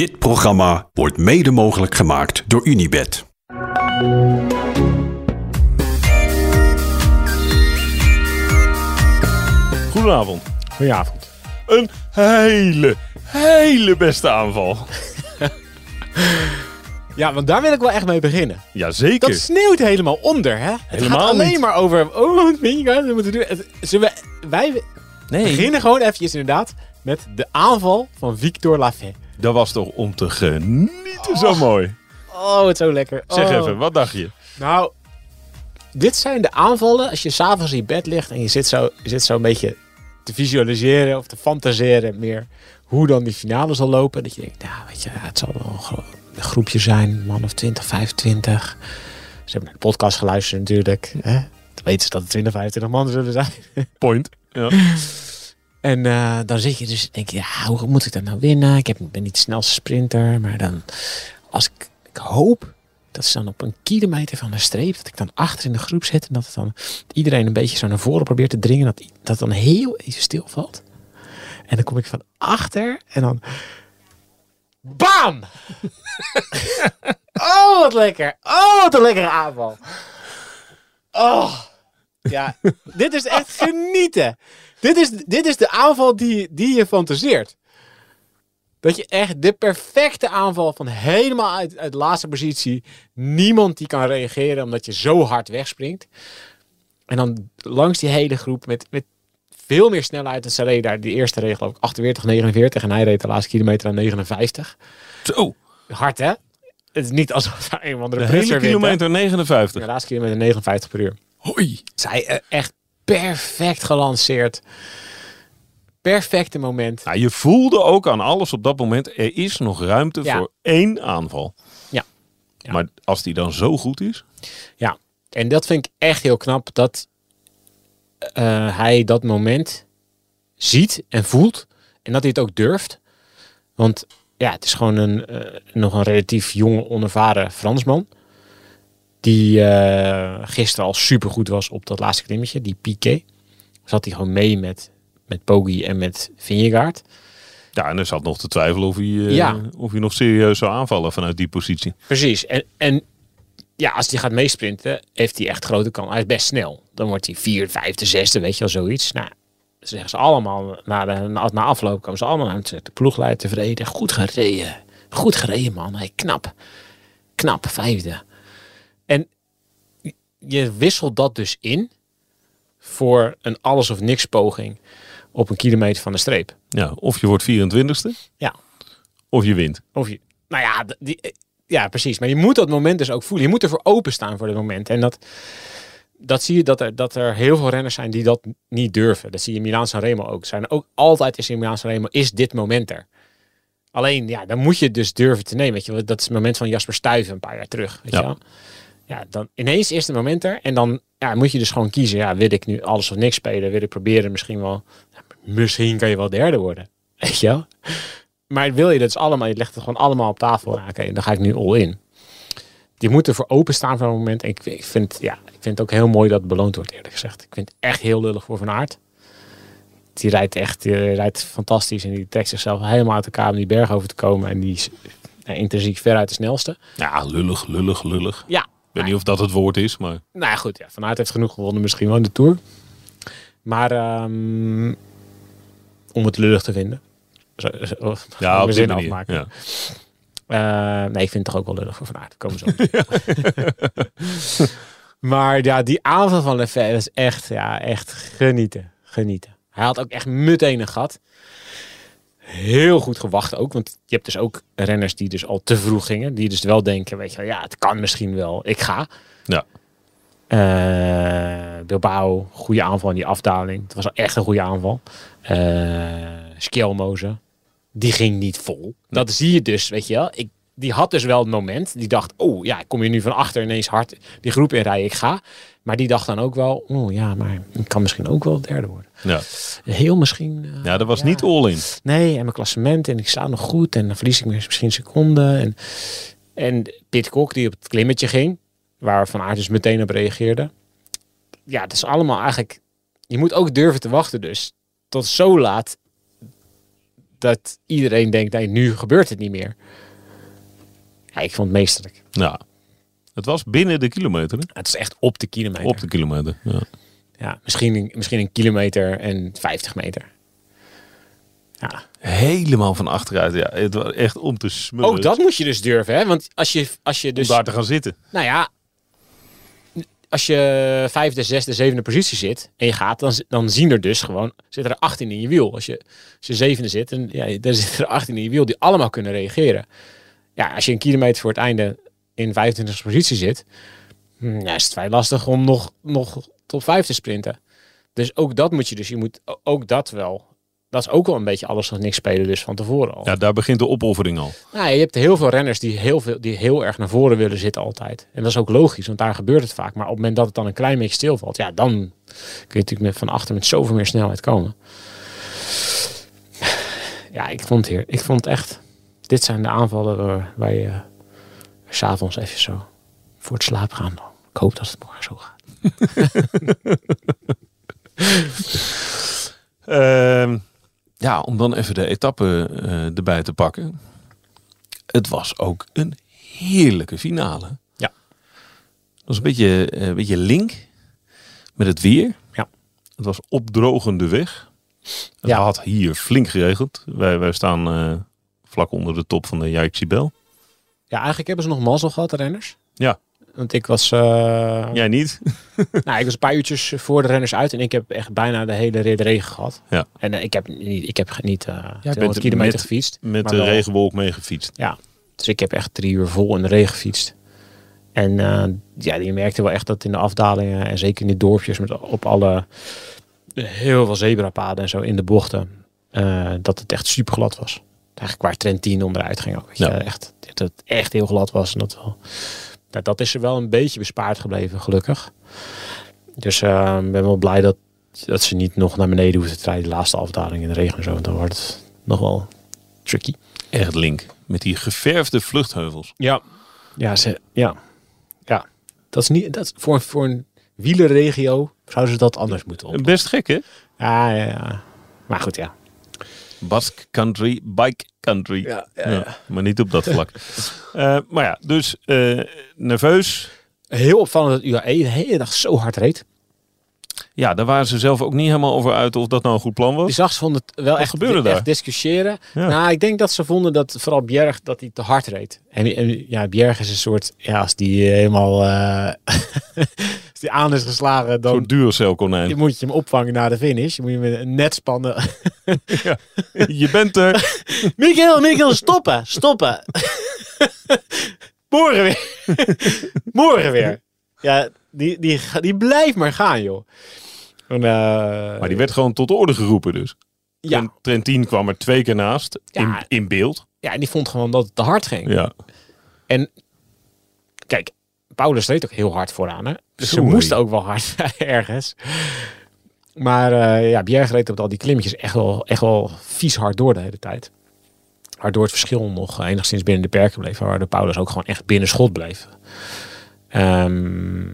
Dit programma wordt mede mogelijk gemaakt door Unibed. Goedenavond. Goedenavond. Een hele, hele beste aanval. Ja, want daar wil ik wel echt mee beginnen. Jazeker. Dat sneeuwt helemaal onder, hè? Het Helemaal gaat alleen niet. maar over... Oh, wat vind je wat we moeten doen? Zullen we, wij Nee, beginnen gewoon eventjes inderdaad met de aanval van Victor Lafay. Dat was toch om te genieten zo mooi. Oh, het is zo lekker. Zeg Oh. even, wat dacht je? Nou, dit zijn de aanvallen als je s'avonds in bed ligt en je zit zo, je zit zo een beetje te visualiseren of te fantaseren meer hoe dan die finale zal lopen. Dat je denkt, nou weet je, ja, het zal wel gewoon een groepje zijn, een man of 20, 25. Ze hebben naar de podcast geluisterd natuurlijk. Hè? Dan weten ze dat het 20, 25 mannen zullen zijn. Point. Ja. En eh, dan zit je dus, denk je, hoe moet ik dat nou winnen? Ik heb, ben niet de snelste sprinter, maar dan, als ik, ik hoop dat ze dan op een kilometer van de streep, dat ik dan achter in de groep zit en dat het dan iedereen een beetje zo naar voren probeert te dringen, dat, dat dan heel even stilvalt. En dan kom ik van achter en dan, bam! oh, wat lekker! Oh, wat een lekkere aanval! Oh, ja, dit is echt genieten. Dit is, dit is de aanval die, die je fantaseert. Dat je echt de perfecte aanval van helemaal uit, uit de laatste positie. Niemand die kan reageren omdat je zo hard wegspringt. En dan langs die hele groep met, met veel meer snelheid. dan ze daar die eerste regel ook 48, 49. En hij reed de laatste kilometer aan 59. Zo, Hard hè? Het is niet alsof hij een of andere de hele wint, kilometer 59. De laatste kilometer 59 per uur. Hoi. Zij eh, echt perfect gelanceerd. Perfecte moment. Nou, je voelde ook aan alles op dat moment, er is nog ruimte Ja. voor één aanval. Ja. Ja. Maar als die dan zo goed is, Ja, en dat vind ik echt heel knap dat eh, hij dat moment ziet en voelt en dat hij het ook durft. Want ja, het is gewoon een, eh, nog een relatief jonge, onervaren Fransman. Die eh, gisteren al supergoed was op dat laatste klimmetje, die Piqué. Zat hij gewoon mee met, met Poggi en met Vingegaard. ja, en er zat nog te twijfelen of hij, eh, Ja. of hij nog serieus zou aanvallen vanuit die positie. Precies. En, en ja, als hij gaat meesprinten, heeft hij echt grote kans. Hij is best snel. Dan wordt hij vier, vijfde, zesde, weet je wel, zoiets. Nou, dat zeggen ze allemaal, na, de, na, na afloop komen ze allemaal aan het de ploegleider tevreden. Goed gereden. Goed gereden, man. Hey, knap. Knap, vijfde. En je wisselt dat dus in voor een alles of niks poging op een kilometer van de streep. Ja, of je wordt 24ste, Ja. of je wint. Of je, nou ja, die, eh, ja, precies. Maar je moet dat moment dus ook voelen. Je moet ervoor openstaan voor dat moment. En dat, dat zie je dat er, dat er heel veel renners zijn die dat niet durven. Dat zie je in Milaan Sanremo ook. Zijn ook altijd is in Milaan Sanremo is dit moment er. Alleen, ja, dan moet je het dus durven te nemen. Weet je, dat is het moment van Jasper Stuyven een paar jaar terug. Weet Ja. je wel? Ja, dan ineens is het moment er. En dan ja, moet je dus gewoon kiezen. Ja, wil ik nu alles of niks spelen? Wil ik proberen misschien wel... ja, misschien kan je wel derde worden. Weet je wel? Maar wil je dat dus allemaal, je legt het gewoon allemaal op tafel. Ja, Oké, dan ga ik nu all in. Je moet ervoor openstaan voor een moment. En ik, ik, vind, ja, ik vind het ook heel mooi dat het beloond wordt, eerlijk gezegd. Ik vind het echt heel lullig voor Van Aert. Die rijdt echt die rijdt fantastisch. En die trekt zichzelf helemaal uit elkaar om die berg over te komen. En die is ja, intrinsiek veruit de snelste. Ja, lullig, lullig, lullig. Ja, Ik weet niet of dat het woord is, maar nou ja, goed. Ja, Van Aert heeft genoeg gewonnen misschien wel in de Tour. Maar ehm, om het lullig te vinden. Zo, zo, ja, op zin afmaken. Ja. Eh, nee, ik vind het toch ook wel lullig voor Van Aert. Komen zo. maar ja, die aanval van Lefebvre is echt, ja, echt genieten. Genieten. Hij had ook echt meteen een gat. Heel goed gewacht ook. Want je hebt dus ook renners die dus al te vroeg gingen. Die dus wel denken, weet je wel, ja, het kan misschien wel. Ik ga. Ja. Eh, Bilbao, goede aanval in die afdaling. Het was echt een goede aanval. Skjelmozen, die ging niet vol. Dat zie je dus, weet je wel. Ik, die had dus wel het moment. Die dacht, oh ja, ik kom hier nu van achter ineens hard die groep inrijden. Ik ga. Maar die dacht dan ook wel, oh ja, maar ik kan misschien ook wel derde worden. Ja. Heel misschien. eh, ja, dat was Ja. niet all in. Nee, en mijn klassement en ik sta nog goed en dan verlies ik misschien seconden. En, en Pitcock die op het klimmetje ging, waar Van Aert dus meteen op reageerde. Ja, het is allemaal eigenlijk... Je moet ook durven te wachten dus. Tot zo laat dat iedereen denkt, nee, nu gebeurt het niet meer. Ja, ik vond het meesterlijk. Ja. Het was binnen de kilometer. hè? Het is echt op de kilometer. Op de kilometer. Ja. Ja, misschien, een- misschien een kilometer en 50 meter. Ja, Helemaal van achteruit. Ja, het was echt om te smullen. ook dat moet je dus durven, hè? Want als je, als je Om dus, daar te gaan zitten. nou ja, als je vijfde, zesde, zevende positie zit en je gaat, dan, dan zien er dus gewoon, zitten er 18 in je wiel. Als je, als je zevende zit, en ja, dan zitten er 18 in je wiel die allemaal kunnen reageren. Ja, als je een kilometer voor het einde in 25e positie zit, hm, ja, is het vrij lastig om nog, nog top 5 te sprinten. Dus ook dat moet je dus, je moet ook dat wel. Dat is ook wel een beetje alles of niks spelen dus van tevoren al. Ja, daar begint de opoffering al. Nou, je hebt heel veel renners die heel, veel, die heel erg naar voren willen zitten altijd. En dat is ook logisch, want daar gebeurt het vaak. Maar op het moment dat het dan een klein beetje stilvalt, ja, dan kun je natuurlijk met, van achter met zoveel meer snelheid komen. Ja, ik vond het hier. Ik vond het echt. Dit zijn de aanvallen waar, je s'avonds even zo voor het slapen gaan. Ik hoop dat het morgen zo gaat. Ehm, ja, om dan even de etappe eh, erbij te pakken. Het was ook een heerlijke finale. Ja. Het was een beetje, eh, een beetje link met het weer. Ja. Het was opdrogende weg. Het Ja. had hier flink geregend. Wij, wij staan eh, vlak onder de top van de Jaikcibel. Ja, eigenlijk hebben ze nog mazzel gehad, de renners. Ja. Want ik was, eh, Jij niet? nou, ik was een paar uurtjes voor de renners uit en ik heb echt bijna de hele rit regen gehad. Ja. En eh, ik heb niet, ik heb niet eh 200 bent kilometer met- gefietst. Met de wel- regenwolk meegefietst. Ja, dus ik heb echt drie uur vol in de regen gefietst. En eh, ja, je merkte wel echt dat in de afdalingen en zeker in de dorpjes met op alle heel veel zebrapaden en zo in de bochten, eh, dat het echt super glad was. Eigenlijk waar Trentin onderuit ging ook. Weet je, Ja. echt, dat het echt heel glad was. En dat, wel, nou, dat is er wel een beetje bespaard gebleven, gelukkig. Dus eh, ik ben wel blij dat, dat ze niet nog naar beneden hoeven te rijden. De laatste afdaling in de regen en zo. Dan wordt het nog wel tricky. Echt link. Met die geverfde vluchtheuvels. Ja, ja, ze, ja. ja. Dat is niet, dat voor, voor een wielerregio zouden ze dat anders moeten op. Best gek hè? Ja, ja, ja. Maar goed, ja. Basque country, bike country. Ja, Ja, maar niet op dat vlak. Eh, maar ja, dus eh, nerveus. Heel opvallend dat UAE de hele dag zo hard reed. Ja, daar waren ze zelf ook niet helemaal over uit of dat nou een goed plan Die was. zag ze vonden het wel echt, gebeurde echt daar? discussiëren. Ja. Nou, ik denk dat ze vonden dat vooral Bjerg dat hij te hard reed. En, en ja, Bjerg is een soort, ja, als die eh, helemaal eh, als die aan is geslagen, dan Zo'n Duracell konijn. moet je hem opvangen naar de finish. Je moet je met een net spannen. Je bent er. Michael, Michael, stoppen, stoppen. Morgen weer. Morgen weer. Ja, die, die, die blijft maar gaan, joh. En, eh, Maar die werd gewoon tot de orde geroepen dus. ja, En Trentin kwam er twee keer naast. In, Ja. in beeld. ja, en die vond gewoon dat het te hard ging. Ja. En kijk, Paulus reed ook heel hard vooraan. Hè? Dus ze moesten ook wel hard ergens. Maar eh ja, Bjerg reed op al die klimmetjes echt wel, echt wel vies hard door de hele tijd. Waardoor het verschil nog enigszins binnen de perken bleef. Waardoor Paulus ook gewoon echt binnen schot bleef. Ehm,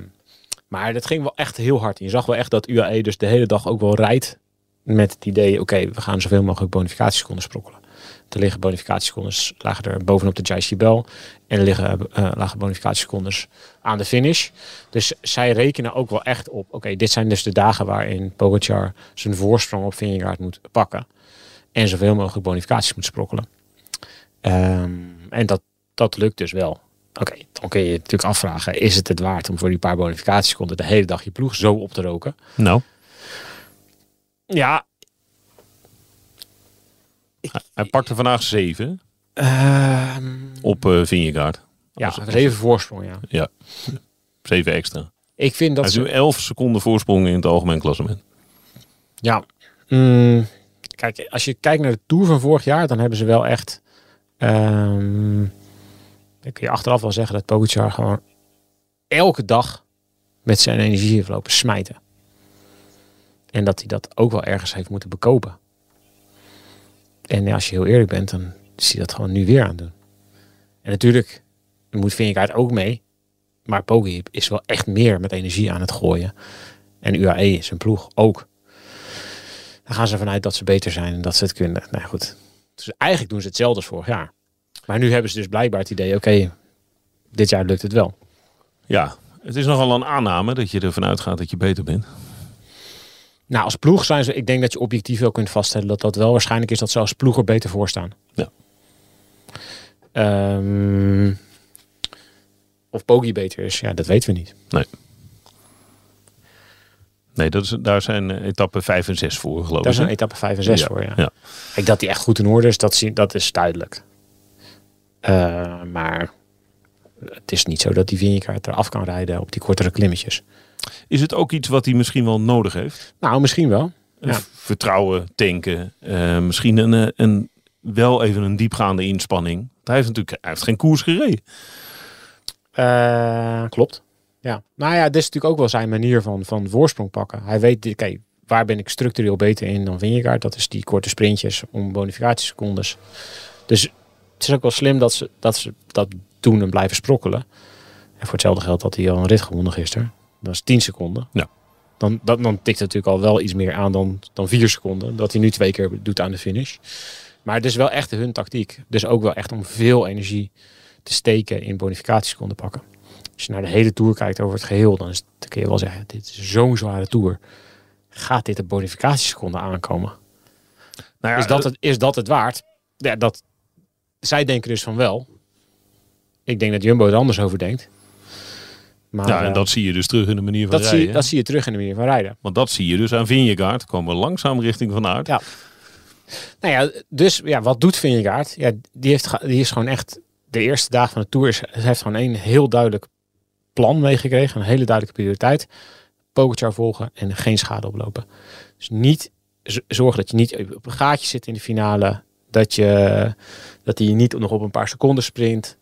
maar dat ging wel echt heel hard. Je zag wel echt dat UAE dus de hele dag ook wel rijdt. Met het idee, oké, we gaan zoveel mogelijk bonificatieseconden sprokkelen. Er liggen bonificatiesecondes lagen er bovenop de Jai Bel. En er liggen eh lagen bonificatiesecondes aan de finish. Dus zij rekenen ook wel echt op. Oké, dit zijn dus de dagen waarin Pogacar zijn voorsprong op Vingegaard moet pakken. En zoveel mogelijk bonificaties moet sprokkelen. Ehm, en dat, dat lukt dus wel. Oké, dan kun je je natuurlijk afvragen. Is het het waard om voor die paar bonificatieseconden de hele dag je ploeg zo op te roken? Nou, Ja. hij pakte vandaag zeven ehm, op eh Vingegaard. ja, Als- dat is even voorsprong, ja. Ja, zeven extra. Ik vind dat Hij is ze... nu 11 seconden voorsprong in het algemeen klassement. Ja. Mm, kijk, als je kijkt naar de Tour van vorig jaar, dan hebben ze wel echt... ehm, dan kun je achteraf wel zeggen dat Pogacar gewoon elke dag met zijn energie heeft lopen smijten. En dat hij dat ook wel ergens heeft moeten bekopen. En als je heel eerlijk bent, dan is hij dat gewoon nu weer aan doen. En natuurlijk moet Vingegaard ook mee. Maar Poggi is wel echt meer met energie aan het gooien. En UAE, zijn ploeg, ook. Dan gaan ze vanuit dat ze beter zijn en dat ze het kunnen. Nou goed, Dus eigenlijk doen ze hetzelfde als vorig jaar. Maar nu hebben ze dus blijkbaar het idee, oké, dit jaar lukt het wel. Ja, het is nogal een aanname dat je ervan uitgaat dat je beter bent. Nou, als ploeg zijn ze, ik denk dat je objectief wel kunt vaststellen dat dat wel waarschijnlijk is dat ze als ploeg er beter voor staan. Ja. Ehm, of Poggi beter is, ja, dat weten we niet. Nee, dat is, daar zijn etappe 5 en 6 voor, geloof Daar ik. zijn hè? etappe 5 en 6 Ja, voor, ja. ja. Kijk, dat die echt goed in orde is, dat, zie- dat is duidelijk. Eh, maar het is niet zo dat die Vingegaard eraf kan rijden op die kortere klimmetjes. Is het ook iets wat hij misschien wel nodig heeft? Nou, misschien wel. Ja. Vertrouwen, tanken. eh, misschien een, eh, een, wel even een diepgaande inspanning. Hij heeft natuurlijk hij heeft geen koers gereden. Klopt. Ja. Nou ja, dit is natuurlijk ook wel zijn manier van, van voorsprong pakken. Hij weet, oké, waar ben ik structureel beter in dan Vingegaard? Dat is die korte sprintjes om bonificatiesecondes. Dus het is ook wel slim dat ze dat, ze dat doen en blijven sprokkelen. En voor hetzelfde geld had hij al een rit gewonnen gisteren. Dat is 10 seconden. Ja. Dan, dat, dan tikt het natuurlijk al wel iets meer aan dan, dan 4 seconden. Dat hij nu twee keer doet aan de finish. Maar het is wel echt hun tactiek. Dus ook wel echt om veel energie te steken in bonificatieseconden pakken. Als je naar de hele Tour kijkt over het geheel, dan, is, dan kun je wel zeggen, dit is zo'n zware Tour. Gaat dit de bonificatieseconden aankomen? Nou ja, is, dat het, is dat het waard? Ja, dat, zij denken dus van wel. Ik denk dat Jumbo er anders over denkt. Maar ja, en eh, dat zie je dus terug in de manier van dat, rijden. zie, dat zie je terug in de manier van rijden. Want dat zie je dus aan Vingegaard. Komen we langzaam richting Van Aert. Ja. Nou ja, dus ja, wat doet Vingegaard? Ja, die, heeft, die is gewoon echt de eerste dagen van de Tour. Is, heeft gewoon een heel duidelijk plan meegekregen. Een hele duidelijke prioriteit. Pogacar volgen en geen schade oplopen. Dus niet zorgen dat je niet op een gaatje zit in de finale. Dat je dat hij niet nog op een paar seconden sprint.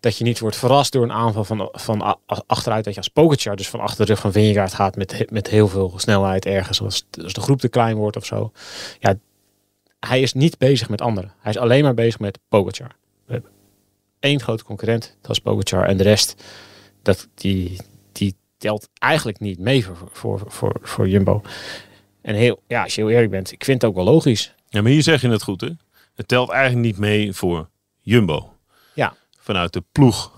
Dat je niet wordt verrast door een aanval van, van achteruit. Dat je als Pogacar dus van achter de rug van Vingegaard gaat met, met heel veel snelheid ergens. Als, als de groep te klein wordt of zo. Ja, hij is niet bezig met anderen. Hij is alleen maar bezig met Pogacar. We hebben één grote concurrent, dat is Pogacar. En de rest, dat, die, die telt eigenlijk niet mee voor, voor, voor, voor Jumbo. En heel, ja, als je heel eerlijk bent, ik vind het ook wel logisch. Ja, maar hier zeg je het goed, hè? Het telt eigenlijk niet mee voor Jumbo. Ja. Vanuit de ploeg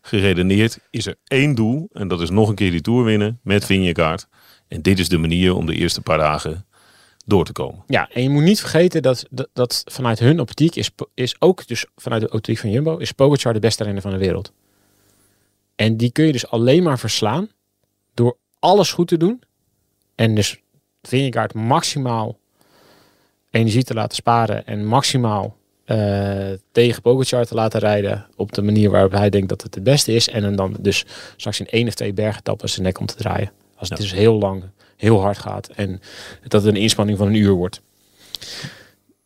geredeneerd is er één doel. En dat is nog een keer die Tour winnen met Vingegaard. En dit is de manier om de eerste paar dagen door te komen. Ja, en je moet niet vergeten dat, dat, dat vanuit hun optiek is, is ook, dus vanuit de optiek van Jumbo, is Pogacar de beste renner van de wereld. En die kun je dus alleen maar verslaan door alles goed te doen. En dus Vingegaard maximaal energie te laten sparen en maximaal eh, tegen Pogacar te laten rijden op de manier waarop hij denkt dat het het beste is. En dan dus straks in één of twee bergetappen zijn nek om te draaien. Als het Ja. dus heel lang, heel hard gaat en dat het een inspanning van een uur wordt.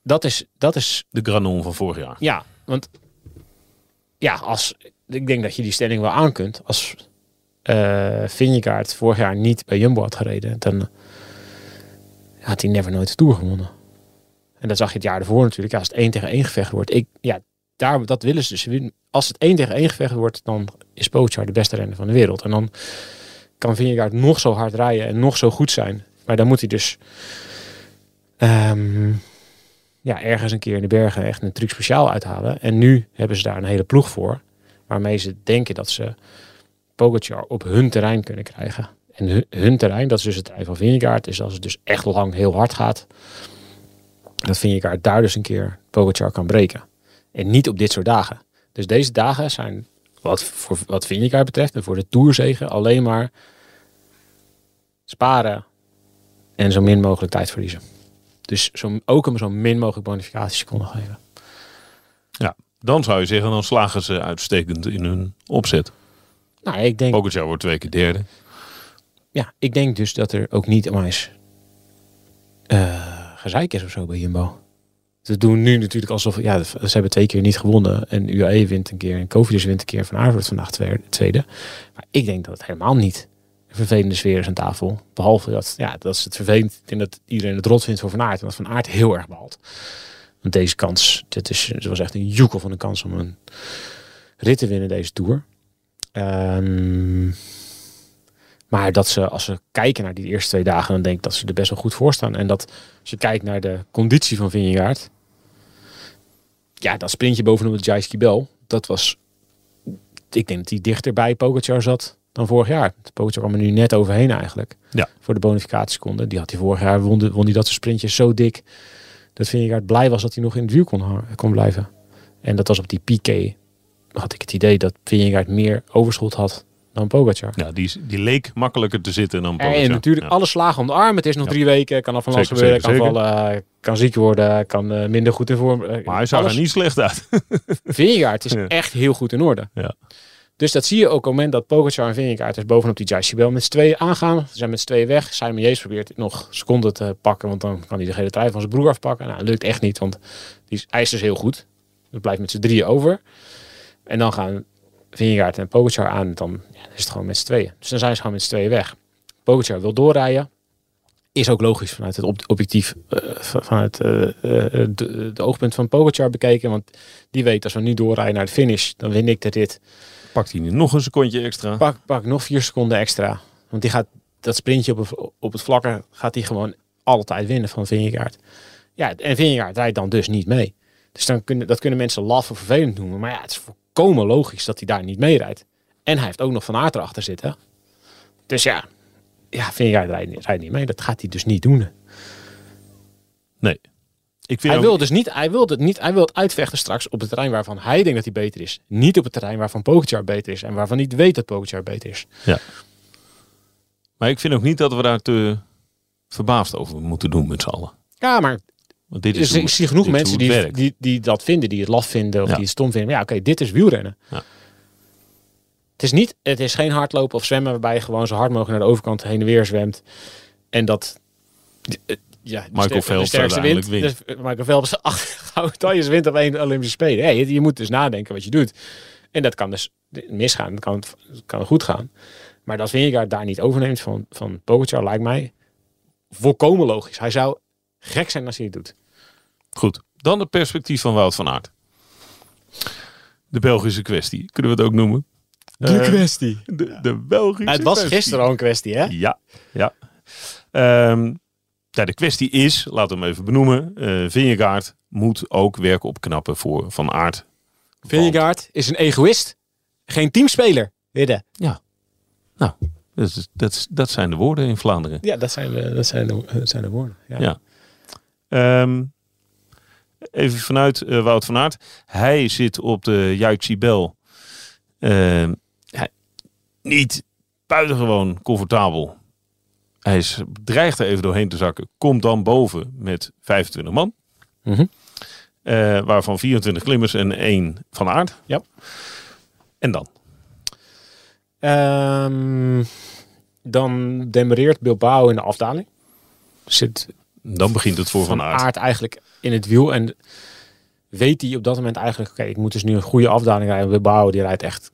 Dat is, dat is De Granon van vorig jaar. ja, want ja, als ik denk dat je die stelling wel aan kunt. Als Vingegaard vorig jaar niet bij Jumbo had gereden, dan had hij never nooit de Tour gewonnen. En dat zag je het jaar ervoor natuurlijk. Ja, als het één tegen één gevecht wordt, ik, ja, daar, dat willen ze dus. Als het één tegen één gevecht wordt, dan is Pogacar de beste renner van de wereld. En dan kan Vingegaard nog zo hard rijden en nog zo goed zijn. Maar dan moet hij dus ehm, ja, ergens een keer in de bergen echt een truc speciaal uithalen. En nu hebben ze daar een hele ploeg voor. Waarmee ze denken dat ze Pogacar op hun terrein kunnen krijgen. En hun, hun terrein, dat is dus het terrein van Vingegaard, is als het dus echt lang heel hard gaat. Dat Vingegaard daar dus een keer Pogacar kan breken. En niet op dit soort dagen. Dus deze dagen zijn, wat, voor, wat Vingegaard betreft en voor de Tourzegen, alleen maar sparen en zo min mogelijk tijd verliezen. Dus zo, ook hem zo min mogelijk bonificatieseconden geven. Dan zou je zeggen, dan slagen ze uitstekend in hun opzet. Nou, ik denk, Pogacar wordt twee keer derde. ja, ik denk dus dat er ook niet eens eh, gezeik is of zo bij Jumbo. Ze doen nu natuurlijk alsof, ja, ze hebben twee keer niet gewonnen. En UAE wint een keer en Cofidis wint een keer. Van Aert vandaag twe- tweede. Maar ik denk dat het helemaal niet een vervelende sfeer is aan tafel. Behalve dat, ja, dat is het vervelend. Ik denk dat iedereen het rot vindt voor Van Aert. En dat Van Aert heel erg behaalt. Want deze kans, dit is, het was echt een joekel van een kans om een rit te winnen deze Tour. Ehm, maar dat ze, als ze kijken naar die eerste twee dagen, dan denk ik dat ze er best wel goed voor staan. En dat als je kijkt naar de conditie van Vingegaard, ja, dat sprintje bovenop de Jaiski Bel, dat was... Ik denk dat hij dichter bij Pogacar zat dan vorig jaar. Pogacar kwam er nu net overheen eigenlijk. Ja. Voor de bonificatieseconde. Die had hij vorig jaar, won, won hij dat soort sprintjes zo dik... dat Vingegaard blij was dat hij nog in het wiel kon, kon blijven. En dat was op die piqué. Had ik het idee dat Vingegaard meer overschot had dan Pogacar. Ja, die, is- die leek makkelijker te zitten dan Pogacar. En natuurlijk Ja. alle slagen om de arm. Het is nog Ja. drie weken. Kan af van alles Zeker, gebeuren. Kan zeker, vallen. Kan ziek worden. Kan eh, minder goed in vorm. eh, Maar hij zag alles. er niet slecht uit. Vingegaard is Ja. echt heel goed in orde. Ja. Dus dat zie je ook op het moment dat Pogacar en Vingegaard dus bovenop die Jaisibel met z'n tweeën aangaan. Ze zijn met z'n tweeën weg. Simon Yates probeert nog seconden te pakken, want dan kan hij de hele trui van zijn broer afpakken. Nou, dat lukt echt niet, want die is, hij is dus heel goed. Dat blijft met z'n drieën over. En dan gaan Vingegaard en Pogacar aan. Dan ja, is het gewoon met z'n tweeën. Dus dan zijn ze gewoon met z'n tweeën weg. Pogacar wil doorrijden. Is ook logisch vanuit het objectief, eh, van- vanuit eh, eh, de, de oogpunt van Pogacar bekeken. Want die weet als we nu doorrijden naar de finish, dan win ik de rit. Pakt hij nu nog een secondje extra. Pak, pak nog vier seconden extra. Want die gaat dat sprintje op, het- op het vlakke gaat hij gewoon altijd winnen van Vingegaard. Ja, en Vingegaard rijdt dan dus niet mee. Dus dan kunnen, dat kunnen mensen laf of vervelend noemen. Maar ja, het is volkomen logisch dat hij daar niet mee rijdt. En hij heeft ook nog Van Aert erachter zitten. Dus ja, ja rijdt, niet- rijdt niet mee. Dat gaat hij dus niet doen. Nee. Ik vind Hij ook- wil dus niet, hij wil het niet, hij wil het uitvechten straks op het terrein waarvan hij denkt dat hij beter is. Niet op het terrein waarvan Pogacar beter is en waarvan hij weet dat Pogacar beter is. Maar ik vind ook niet dat we daar te verbaasd over moeten doen met z'n allen. Ja, maar Want dit is Dus hoe ik zie genoeg mensen die, die, die dat vinden, die het laf vinden of Ja. die het stom vinden. Maar ja, oké, dit is wielrennen. Ja. Het is niet, het is geen hardlopen of zwemmen waarbij je gewoon zo hard mogelijk naar de overkant heen en weer zwemt. En dat, eh, ja, de Michael de Phelps sterkste uiteindelijk wint. Dus Michael Phelps acht gouden medailles wint op één Olympische Spelen. Hey, je, je moet dus nadenken wat je doet. En dat kan dus misgaan, dat kan, kan goed gaan. Maar dat Vingegaard daar niet overneemt van, van Pogacar lijkt mij volkomen logisch. Hij zou gek zijn als hij het doet. Goed. Dan het perspectief van Wout van Aert. De Belgische kwestie. Kunnen we het ook noemen? Eh, kwestie. De, de Belgische Het was kwestie. gisteren al een kwestie, hè? Ja, ja. Ehm, ja, de kwestie is, laten we hem even benoemen. eh Vingegaard moet ook werk opknappen voor Van Aert. Vingegaard is een egoïst. Geen teamspeler. Widden. Dat, is, dat, is- dat zijn de woorden in Vlaanderen. Ja, dat zijn de, dat zijn de, dat zijn de woorden. Ja. Ja. Ehm, even vanuit eh, Wout van Aert. Hij zit op de Juiksibel. Ehm hij, niet buitengewoon comfortabel. Hij is, dreigt er even doorheen te zakken. Komt dan boven met 25 man. Mhm. Eh, waarvan 24 klimmers en één van Aert. Ja. En dan? Ehm, dan demereert Bilbao in de afdaling. Zit Dan begint het voor Van, Van Aert. Aert eigenlijk in het wiel. En weet hij op dat moment eigenlijk... Oké, ik moet dus nu een goede afdaling rijden. Bilbao die rijdt echt...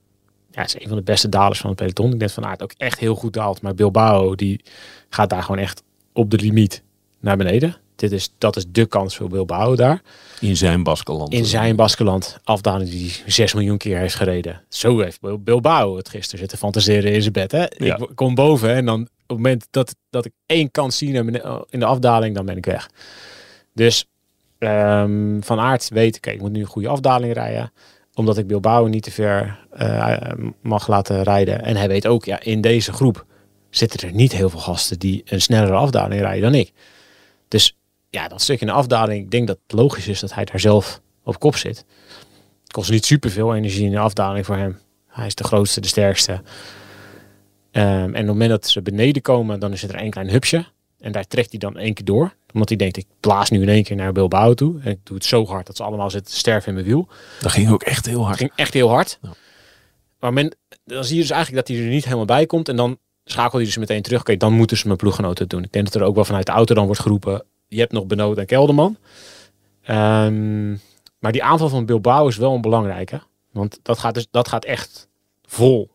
Ja, is een van de beste dalers van het peloton. Ik denk Van Aert ook echt heel goed daalt. Maar Bilbao die gaat daar gewoon echt op de limiet naar beneden. Dit is, dat is de kans voor Bilbao daar. In zijn Baskeland. In zijn Baskeland afdaling die hij 6 miljoen keer heeft gereden. Zo heeft Bil- Bilbao het gisteren zitten fantaseren in zijn bed. Hè? Ja. Ik kom boven en dan op het moment dat, dat ik één kans zie in de afdaling, dan ben ik weg. Dus ehm, Van Aert weet, oké, ik moet nu een goede afdaling rijden. Omdat ik Bilbao niet te ver eh, mag laten rijden. En hij weet ook, ja, in deze groep zitten er niet heel veel gasten die een snellere afdaling rijden dan ik. Dus ja, dat stuk in de afdaling, ik denk dat het logisch is dat hij daar zelf op kop zit. Het kost niet superveel energie in de afdaling voor hem. Hij is de grootste, de sterkste. Ehm, en op het moment dat ze beneden komen, dan is het er één klein hupsje. En daar trekt hij dan één keer door. Omdat hij denkt, ik blaas nu in één keer naar Bilbao toe. En ik doe het zo hard dat ze allemaal zitten te sterven in mijn wiel. Dat ging ook echt heel Het hard. ging echt heel hard. Ja. Maar men, dan zie je dus eigenlijk dat hij er niet helemaal bij komt. En dan schakelt hij dus meteen terug. Oké, dan moeten ze mijn ploeggenoten doen. Ik denk dat er ook wel vanuit de auto dan wordt geroepen. Je hebt nog Benoot en Kelderman. Ehm, maar die aanval van Bilbao is wel een belangrijke. Want dat gaat, dus, dat gaat echt vol.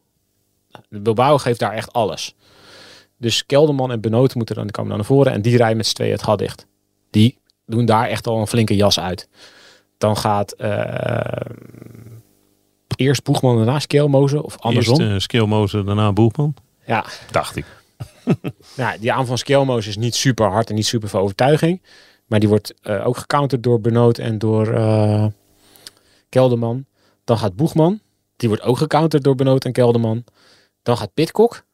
Bilbao geeft daar echt alles. Dus Kelderman en Benoot moeten dan komen naar voren. En die rijden met z'n tweeën het gat dicht. Die doen daar echt al een flinke jas uit. Dan gaat eh, eerst Boegman daarna Skelmozen of andersom. Eerst uh, daarna Boelman. Ja, Dacht ik. Ja, die aanval van Skelmozen is niet super hard en niet super veel overtuiging. Maar die wordt eh, ook gecounterd door Benoot en door, eh Kelderman. Dan gaat Boegman. Die wordt ook gecounterd door Benoot en Kelderman. Dan gaat Pitcock.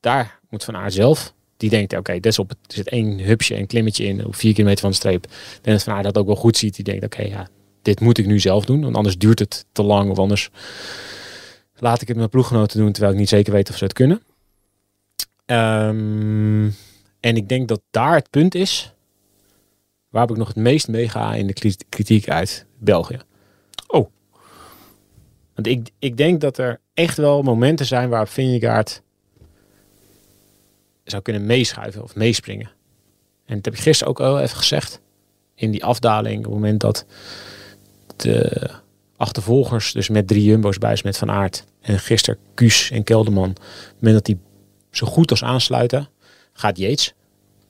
Daar moet Van Aert zelf. Die denkt, oké, okay, op er zit één hupsje en klimmetje in op vier kilometer van de streep. Denk dat Van Aert dat ook wel goed ziet. Die denkt, oké, ja, dit moet ik nu zelf doen. Want anders duurt het te lang of anders laat ik het met ploeggenoten doen terwijl ik niet zeker weet of ze het kunnen. Um, en ik denk dat daar het punt is waar ik nog het meest mee ga in de kritiek uit België. Oh. Want ik, ik denk dat er echt wel momenten zijn waarop Vingegaard zou kunnen meeschuiven of meespringen. En dat heb ik gisteren ook al even gezegd. In die afdaling, op het moment dat de achtervolgers, dus met drie jumbo's bij met Van Aert en gisteren Kuus en Kelderman, op het moment dat die zo goed als aansluiten, gaat Yates,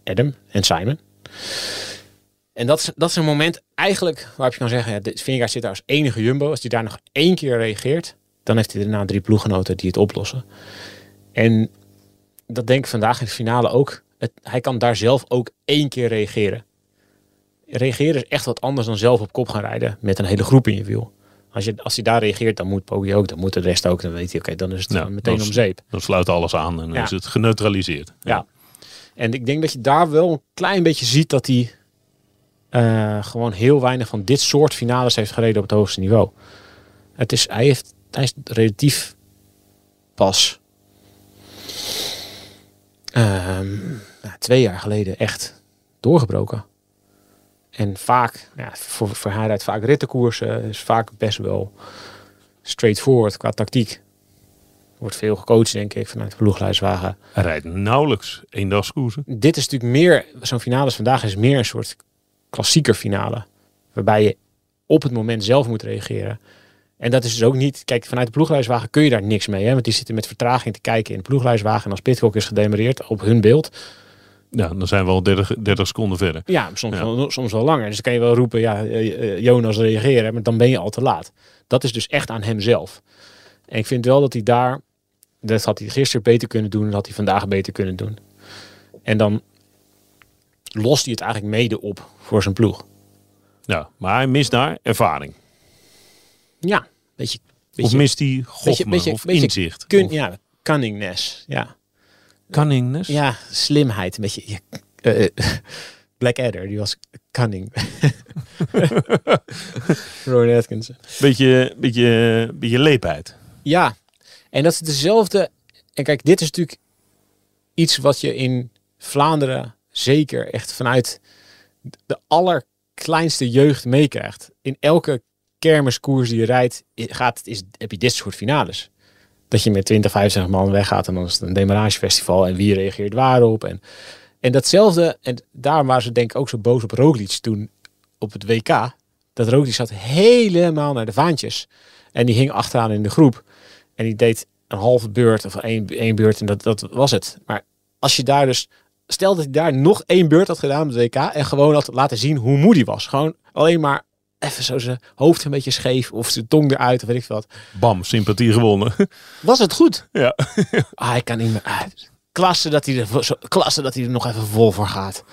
Adam en Simon. En dat is, dat is een moment eigenlijk waarop je kan zeggen, ja, Vingegaard zit daar als enige jumbo. Als hij daar nog één keer reageert, dan heeft hij daarna drie ploeggenoten die het oplossen. En dat denk ik vandaag in de finale ook. Hij kan daar zelf ook één keer reageren. Reageren is echt wat anders dan zelf op kop gaan rijden met een hele groep in je wiel. Als, je, als hij daar reageert, dan moet Poggi ook, dan moet de rest ook. Dan weet hij, oké, dan is het meteen om zeep. Dan sluit alles aan en dan is het geneutraliseerd. Ja. En ik denk dat je daar wel een klein beetje ziet dat hij uh, gewoon heel weinig van dit soort finales heeft gereden op het hoogste niveau. Het is, hij, heeft, hij is relatief pas um, twee jaar geleden echt doorgebroken. En vaak, ja, voor, voor hij rijdt vaak rittenkoersen, is vaak best wel straightforward qua tactiek. Wordt veel gecoacht, denk ik, vanuit de ploegleidswagen. Hij rijdt nauwelijks eendagskoersen. Dit is natuurlijk meer, zo'n finale vandaag is meer een soort klassieker finale. Waarbij je op het moment zelf moet reageren. En dat is dus ook niet, kijk, vanuit de ploegleidswagen kun je daar niks mee. Hè? Want die zitten met vertraging te kijken in de ploegleidswagen. En als Pitcock is gedemereerd op hun beeld, ja, dan zijn we al 30, 30 seconden verder. Ja, soms, Wel, soms wel langer. Dus dan kan je wel roepen, ja, eh, eh, Jonas reageren, maar dan ben je al te laat. Dat is dus echt aan hemzelf. En ik vind wel dat hij daar, dat had hij gisteren beter kunnen doen, dat had hij vandaag beter kunnen doen. En dan lost hij het eigenlijk mede op voor zijn ploeg. Ja, maar hij mist daar ervaring. Ja, beetje, beetje of mist hij gochme beetje, of inzicht? Kun, Ja, cunningness, ja. Cunningness? Ja, slimheid. Een beetje. Ja, uh, Blackadder, die was cunning. Rowan Atkinson. Beetje, beetje, beetje leepheid. Ja, en dat is dezelfde. En kijk, dit is natuurlijk iets wat je in Vlaanderen zeker echt vanuit de allerkleinste jeugd meekrijgt. In elke kermiskoers die je rijdt, gaat, is, heb je dit soort finales dat je met 20, 25 man weggaat en dan is het een demaragefestival en wie reageert waarop. En, en datzelfde, en daarom waren ze denk ik ook zo boos op Roglic toen op het WK. Dat Roglic zat helemaal naar de vaantjes. En die hing achteraan in de groep. En die deed een halve beurt of één, één beurt en dat, dat was het. Maar als je daar dus, stel dat hij daar nog één beurt had gedaan op het WK en gewoon had laten zien hoe moe die was. Gewoon alleen maar even zo zijn hoofd een beetje scheef of zijn tong eruit of weet ik wat. Bam, sympathie gewonnen. Was het goed? Ja. ah, hij kan niet meer uit. Klasse dat hij er, zo, klasse dat hij er nog even vol voor gaat.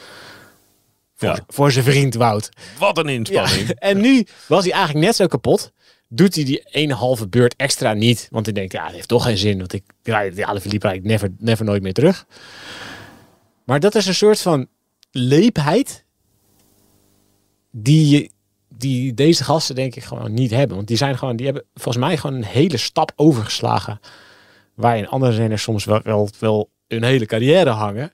Voor, ja. voor zijn vriend Wout. Wat een inspanning. En nu was hij eigenlijk net zo kapot. Doet hij die ene halve beurt extra niet. Want hij denkt, ja, het heeft toch geen zin. Want ik rijd de Philippe rijd ik never, never nooit meer terug. Maar dat is een soort van leepheid. Die je die deze gasten denk ik gewoon niet hebben. Want die zijn gewoon, die hebben volgens mij gewoon een hele stap overgeslagen. Waarin andere renners soms wel, wel, wel een hele carrière hangen.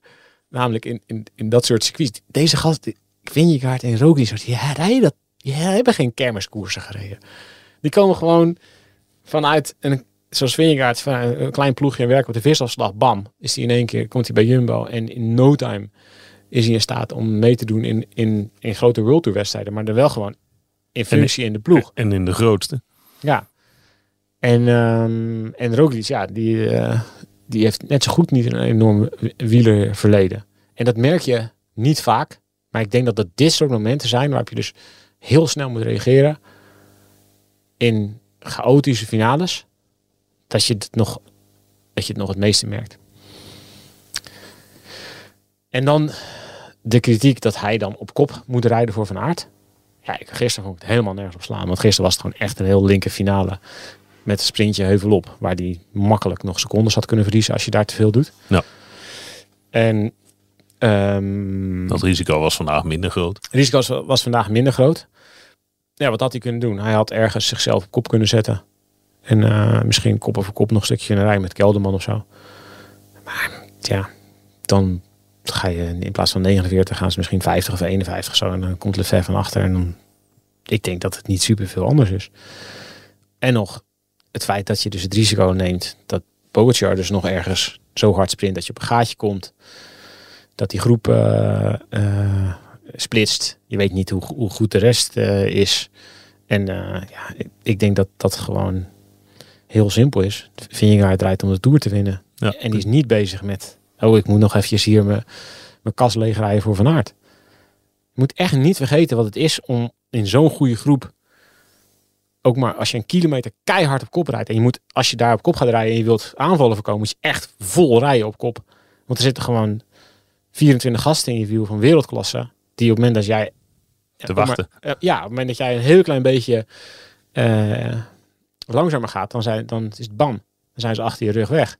Namelijk in, in, in dat soort circuits. Deze gasten, Vingegaard en Roglic, die rijden dat. Die hebben geen kermiskoersen gereden. Die komen gewoon vanuit een, zoals Vingegaard, van een klein ploegje en werken op de visafslag. Bam, is hij in één keer, komt hij bij Jumbo. En in no time is hij in staat om mee te doen in, in, in grote World Tour wedstrijden. Maar er wel gewoon in functie in de ploeg. En in de grootste. Ja. En, um, en Roglic, ja, die, uh, die heeft net zo goed niet een enorm wielerverleden. En dat merk je niet vaak. Maar ik denk dat dat dit soort momenten zijn waarop je dus heel snel moet reageren. In chaotische finales. Dat je het nog, dat je het nog het meeste merkt. En dan de kritiek dat hij dan op kop moet rijden voor Van Aert Gisteren vond ik het helemaal nergens op slaan. Want gisteren was het gewoon echt een heel linker finale. Met een sprintje heuvel op. Waar die makkelijk nog secondes had kunnen verliezen als je daar te veel doet. Ja. En ehm, Dat risico was vandaag minder groot. het risico was, was vandaag minder groot. Ja, wat had hij kunnen doen? Hij had ergens zichzelf op kop kunnen zetten. En eh, misschien kop over kop nog een stukje in een rij met Kelderman of zo. Maar ja, dan ga je in plaats van 49 gaan ze misschien 50 of 51 zo. En dan komt Lefebvre van achter. En dan, ik denk dat het niet super veel anders is. En nog het feit dat je dus het risico neemt dat Pogacar dus nog ergens zo hard sprint dat je op een gaatje komt. Dat die groep eh, splitst. Je weet niet hoe, hoe goed de rest eh, is. En ja, ik, ik denk dat dat gewoon heel simpel is. Vingegaard rijdt om de Tour te winnen. Ja. En die is niet bezig met... Oh, ik moet nog eventjes hier mijn, mijn kas leegrijden voor Van Aert. Je moet echt niet vergeten wat het is om in zo'n goede groep... Ook maar als je een kilometer keihard op kop rijdt. En je moet, als je daar op kop gaat rijden en je wilt aanvallen voorkomen... moet je echt vol rijden op kop. Want er zitten gewoon 24 gasten in je wiel van wereldklasse. Die op het moment dat jij... Te maar- wachten. ja, op het moment dat jij een heel klein beetje eh, langzamer gaat, dan, zijn, dan is het bam. Dan zijn ze achter je rug weg.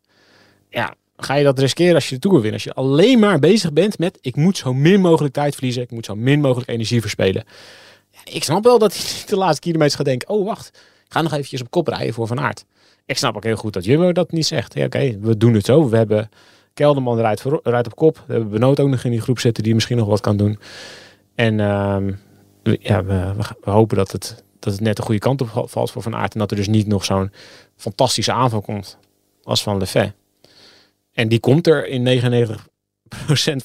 Ja, ga je dat riskeren als je de Tour wint? Als je alleen maar bezig bent met, ik moet zo min mogelijk tijd verliezen. Ik moet zo min mogelijk energie verspelen. Ja, ik snap wel dat hij de laatste kilometers gaat denken, oh wacht, ik ga nog eventjes op kop rijden voor Van Aert. Ik snap ook heel goed dat Jumbo dat niet zegt. Oké, we doen het zo. We hebben Kelderman rijdt, voor, rijdt op kop. We hebben Benoot ook nog in die groep zitten die misschien nog wat kan doen. En ehm, we- ja, we, we, we hopen dat het, dat het net de goede kant op valt voor Van Aert. En dat er dus niet nog zo'n fantastische aanval komt als van Lefebvre. En die komt er in 99%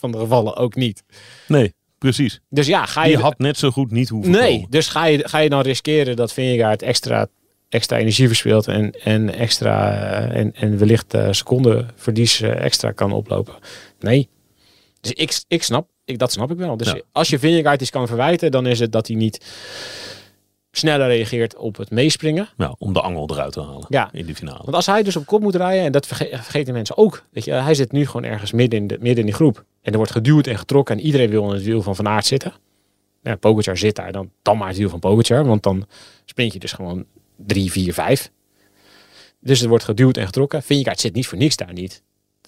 van de gevallen ook niet. Nee, precies. Dus ja, ga je... Die had net zo goed niet hoeven nee, komen. dus ga je, ga je dan riskeren dat Vingegaard extra, extra energie verspeelt en, en, extra, eh, en, en wellicht eh secondenverlies eh, extra kan oplopen? Nee. Dus ik, ik snap, ik, dat snap ik wel. Dus Ja. als je Vingegaard iets kan verwijten, dan is het dat hij niet sneller reageert op het meespringen. Ja, om de angel eruit te halen Ja. in die finale. Want als hij dus op kop moet rijden, en dat verge- vergeten mensen ook. Weet je, hij zit nu gewoon ergens midden in, de, midden in die groep. En er wordt geduwd en getrokken en iedereen wil in het wiel van Van Aert zitten. Ja, Pogacar zit daar, dan, dan maar het wiel van Pogacar. Want dan sprint je dus gewoon 3, 4, 5. Dus er wordt geduwd en getrokken. Vingegaard zit niet voor niks daar niet.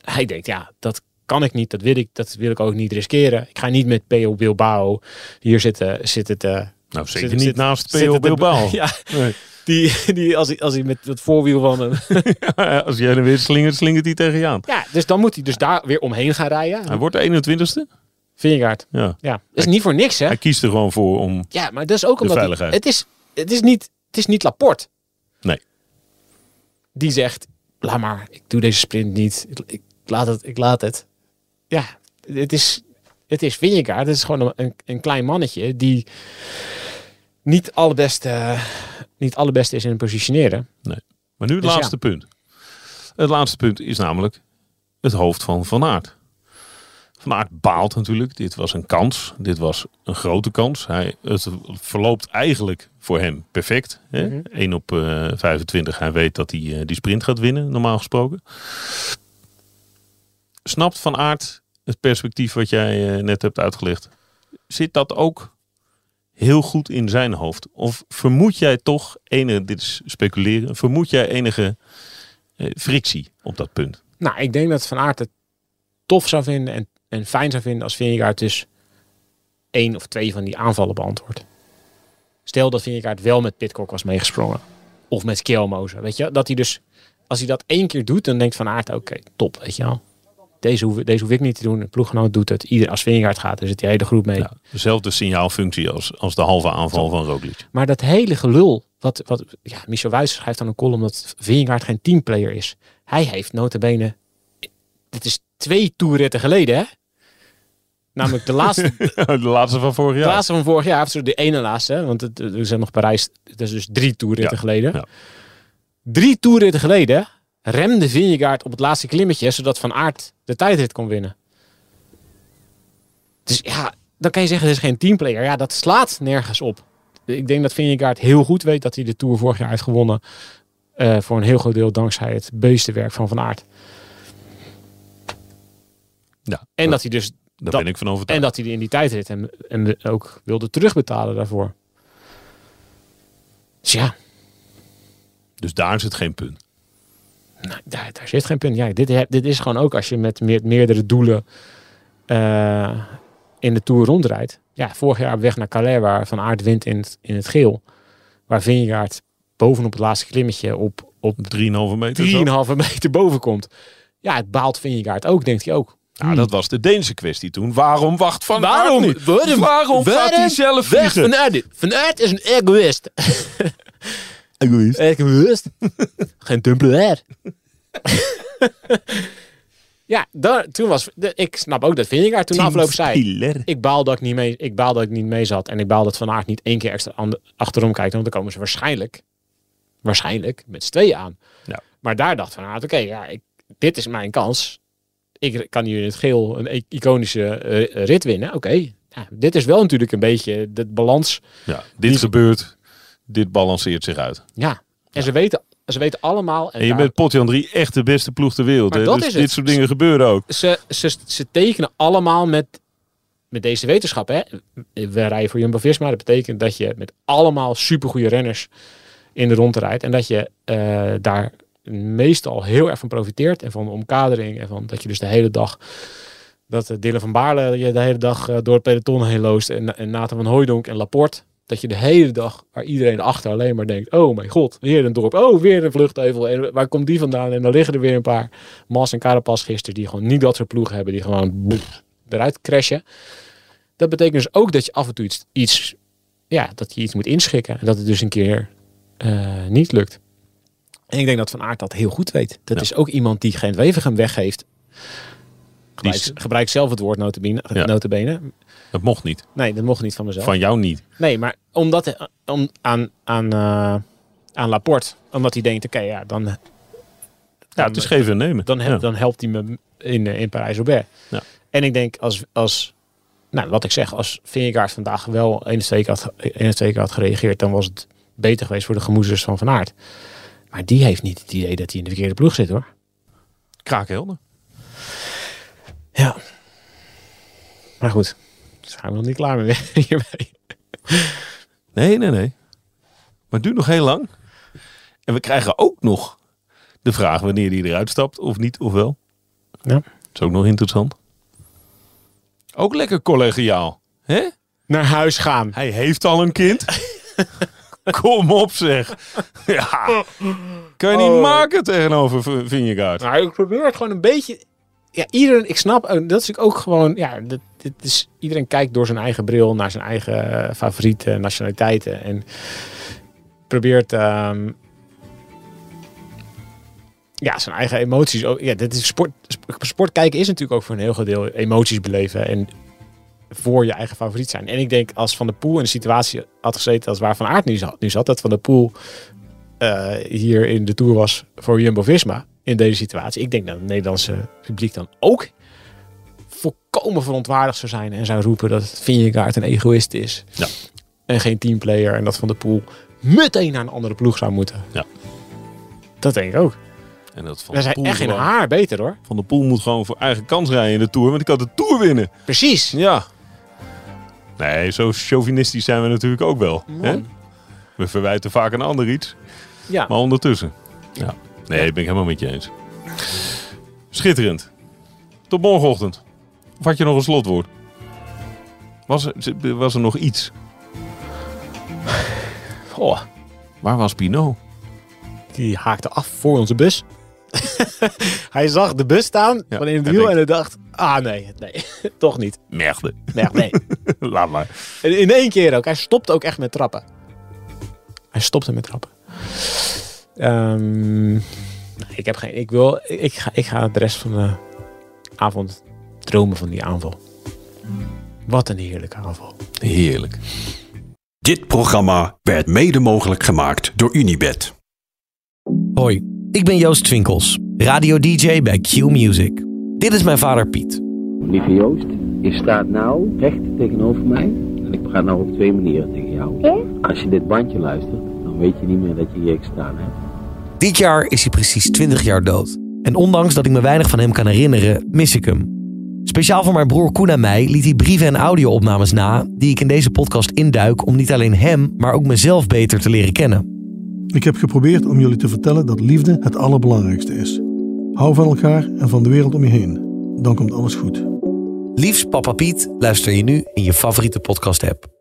Hij denkt, ja, dat kan ik niet, dat wil ik, dat wil ik ook niet riskeren. Ik ga niet met PO Bilbao hier zitten, zitten te... nou, zeker zit- niet zit- naast PO Bilbao. Ja, Nee. die, die als, hij, als hij met het voorwiel van Als jij er weer slingert, slingert hij tegen je aan. Ja, dus dan moet hij dus daar weer omheen gaan rijden. Hij wordt de 21ste. Vingegaard. Ja. Ja, is niet voor niks, hè? Hij kiest er gewoon voor om... Ja, maar dat is ook omdat hij- veiligheid. het is, het is niet, het is niet Laporte. Nee. Die zegt, laat maar, ik doe deze sprint niet. Ik, ik laat het, ik laat het. Ja, het is, het is Vingegaard. Het is gewoon een, een klein mannetje die niet allerbeste, eh, niet allerbeste is in het positioneren. Maar nu het Dus ja. laatste punt. Het laatste punt is namelijk het hoofd van Van Aert. Van Aert baalt natuurlijk. Dit was een kans. Dit was een grote kans. Hij, het verloopt eigenlijk voor hem perfect. Hè? Mhm. 1 op eh 25. Hij weet dat hij eh, die sprint gaat winnen, normaal gesproken. Snapt Van Aert het perspectief wat jij eh, net hebt uitgelegd? Zit dat ook heel goed in zijn hoofd? Of vermoed jij toch enige, dit is speculeren, vermoed jij enige eh, frictie op dat punt? Nou, ik denk dat Van Aert het tof zou vinden en, en fijn zou vinden als Vingegaard dus één of twee van die aanvallen beantwoordt. Stel dat Vingegaard wel met Pitcock was meegesprongen. Of met Kjelmozen, weet je. Dat hij dus, als hij dat één keer doet, dan denkt Van Aert, oké, top, weet je wel. Deze hoef, deze hoef ik niet te doen. De ploeggenoot doet het. Ieder, als Vingegaard gaat, dan zit die hele groep mee. Ja, dezelfde signaalfunctie als, als de halve aanval van Roglic. Maar dat hele gelul, wat, wat ja, Michel Wijs schrijft dan een column dat Vingegaard geen teamplayer is. Hij heeft notabene, dit is twee toerritten geleden hè. Namelijk de laatste, de laatste van vorig de jaar. laatste van vorig jaar, of de ene laatste, hè, want het, er zijn nog Parijs, dat is dus drie toerritten Ja, geleden. ja. Drie toerritten geleden remde Vingegaard op het laatste klimmetje, zodat Van Aert de tijdrit kon winnen. Dus ja, dan kan je zeggen, het is geen teamplayer. Ja, dat slaat nergens op. Ik denk dat Vingegaard heel goed weet dat hij de Tour vorig jaar heeft gewonnen. eh, voor een heel groot deel dankzij het beestenwerk van Van Aert. Ja, En dat hij dus daar dat- ben ik van en overtuigd. dat hij in die tijdrit en, en ook wilde terugbetalen daarvoor. Dus ja, Dus daar zit geen punt. Nou, daar, daar zit geen punt. Ja, dit, dit is gewoon ook als je met meer, meerdere doelen eh, in de Tour rondrijdt. Ja, vorig jaar op weg naar Calais, waar Van Aert wint in het, in het geel. Waar Vingegaard bovenop het laatste klimmetje op, op 3,5 meter. zo. 3,5 meter boven komt. Ja, het baalt Vingegaard ook, denkt hij ook. Nou, dat was de Deense kwestie toen. Waarom wacht Van Waarom? Aert niet? Waarom? Waarom gaat hij zelf Weg? Van Aert. Van Aert is een egoïst. Egoïst. Egoïst. Geen tumbler. ja, daar, toen was... de- ik snap ook dat Vingegaard toen afloop zei... Ik baal dat ik niet mee, ik baal dat ik niet mee zat. En ik baal dat Van Aert niet één keer extra achterom kijkt. Want dan komen ze waarschijnlijk, waarschijnlijk met z'n tweeën aan. Ja. Maar daar dacht Van Aert, oké, ja, ik, dit is mijn kans. Ik kan hier in het geel een iconische eh, rit winnen. Oké, ja, dit is wel natuurlijk een beetje de balans. Ja, dit gebeurt. Dit balanceert zich uit. Ja, en ze weten, ze weten allemaal. En En je daar- bent Potjan 3 echt de beste ploeg ter wereld. Hè? Dus dit soort dingen gebeuren ook. ze, ze, ze tekenen allemaal met, met deze wetenschap. Hè? We rijden voor Jumbo-Visma. Dat betekent dat je met allemaal supergoeie renners in de ronde rijdt. En dat je eh, daar meestal heel erg van profiteert. En van de omkadering. En van dat je dus de hele dag... Dat uh, Dylan van Baarle je de hele dag eh, door het peloton heen loost. En, en Nathan van Hooijdonk en Laporte. Dat je de hele dag, waar iedereen achter alleen maar denkt... Oh mijn god, weer een dorp. Oh, weer een vluchtheuvel. En waar komt die vandaan? En dan liggen er weer een paar Mas en Carapaz gisteren... die gewoon niet dat soort ploegen hebben. Die gewoon boef, eruit crashen. Dat betekent dus ook dat je af en toe iets... iets ja, dat je iets moet inschikken. En dat het dus een keer eh, niet lukt. En ik denk dat Van Aert dat heel goed weet. Dat Ja. is ook iemand die geen Wevergem weggeeft. Gebruik, gebruik zelf het woord notabene, Ja. notabene. Dat mocht niet. Nee, dat mocht niet van mezelf. Van jou niet. Nee, maar omdat om, aan, aan, eh, aan Laporte. Omdat hij denkt, oké, ja, dan, Ja, het is geven en nemen. dan, Ja. dan helpt hij me in, eh, in Parijs-Roubaix. Ja. En ik denk, als, als nou, wat ik zeg, als Vingegaard vandaag wel één twee keer had, één had gereageerd, dan was het beter geweest voor de gemoeders van Van Aert. Maar die heeft niet het idee dat hij in de verkeerde ploeg zit, hoor. Kraakhelder. Ja. Maar goed, zijn we nog niet klaar mee hiermee. Nee, nee, nee. Maar het duurt nog heel lang. En we krijgen ook nog de vraag wanneer hij eruit stapt. Of niet, of wel. Ja. Dat is ook nog interessant. Ook lekker collegiaal. hè? Naar huis gaan. Hij heeft al een kind. Kom op zeg. Ja. Kan je niet Oh. maken tegenover Vingegaard. Nou, ik probeer het gewoon een beetje. Ja, iedereen, ik snap, eh, dat is ook gewoon, ja, dit, is, iedereen kijkt door zijn eigen bril naar zijn eigen eh, favoriete nationaliteiten en probeert, ehm, ja, zijn eigen emoties. ook- Ja, dit is sport, sp- sport kijken is natuurlijk ook voor een heel groot deel emoties beleven en voor je eigen favoriet zijn. En ik denk als Van der Poel in de situatie had gezeten als waar Van Aert nu zat, nu zat dat Van der Poel eh, hier in de Tour was voor Jumbo-Visma in deze situatie. Ik denk dat het Nederlandse publiek dan ook volkomen verontwaardigd zou zijn en zou roepen dat Vingegaard een egoïst is. Ja. En geen teamplayer en dat Van der Poel meteen naar een andere ploeg zou moeten. Ja. Dat denk ik ook. En dat van de zijn echt geen gewoon- haar beter hoor. Van de Poel moet gewoon voor eigen kans rijden in de Tour. Want ik kan de Tour winnen. Precies. Ja. Nee, zo chauvinistisch zijn we natuurlijk ook wel. Hè? We verwijten vaak een ander iets. Ja. Maar ondertussen. Ja. Nee, ben ik helemaal met je eens. Schitterend. Tot morgenochtend. Of had je nog een slotwoord? Was er, was er nog iets? Oh, Waar was Pinot? die haakte af voor onze bus. hij zag de bus staan Ja, van in het wiel en hij dacht, ah nee, nee, toch niet. Merde. Nee, nee. Laat maar. En in één keer ook. Hij stopte ook echt met trappen. Hij stopte met trappen. Ehm, ik heb geen. Ik wil. Ik ga, ik ga de rest van de avond dromen van die aanval. Wat een heerlijke aanval. Heerlijk. Dit programma werd mede mogelijk gemaakt door Unibed. Hoi, ik ben Joost Twinkels, radio-dj bij Q Music. Dit is mijn vader Piet. Lieve Joost, je staat nou recht tegenover mij. En ik praat nou op twee manieren tegen jou. Als je dit bandje luistert, dan weet je niet meer dat je hier gestaan hebt. Dit jaar is hij precies 20 jaar dood. En ondanks dat ik me weinig van hem kan herinneren, mis ik hem. Speciaal voor mijn broer Koen en mij liet hij brieven en audio-opnames na... die ik in deze podcast induik om niet alleen hem, maar ook mezelf beter te leren kennen. Ik heb geprobeerd om jullie te vertellen dat liefde het allerbelangrijkste is. Hou van elkaar en van de wereld om je heen. Dan komt alles goed. Liefst Papa Piet luister je nu in je favoriete podcast app.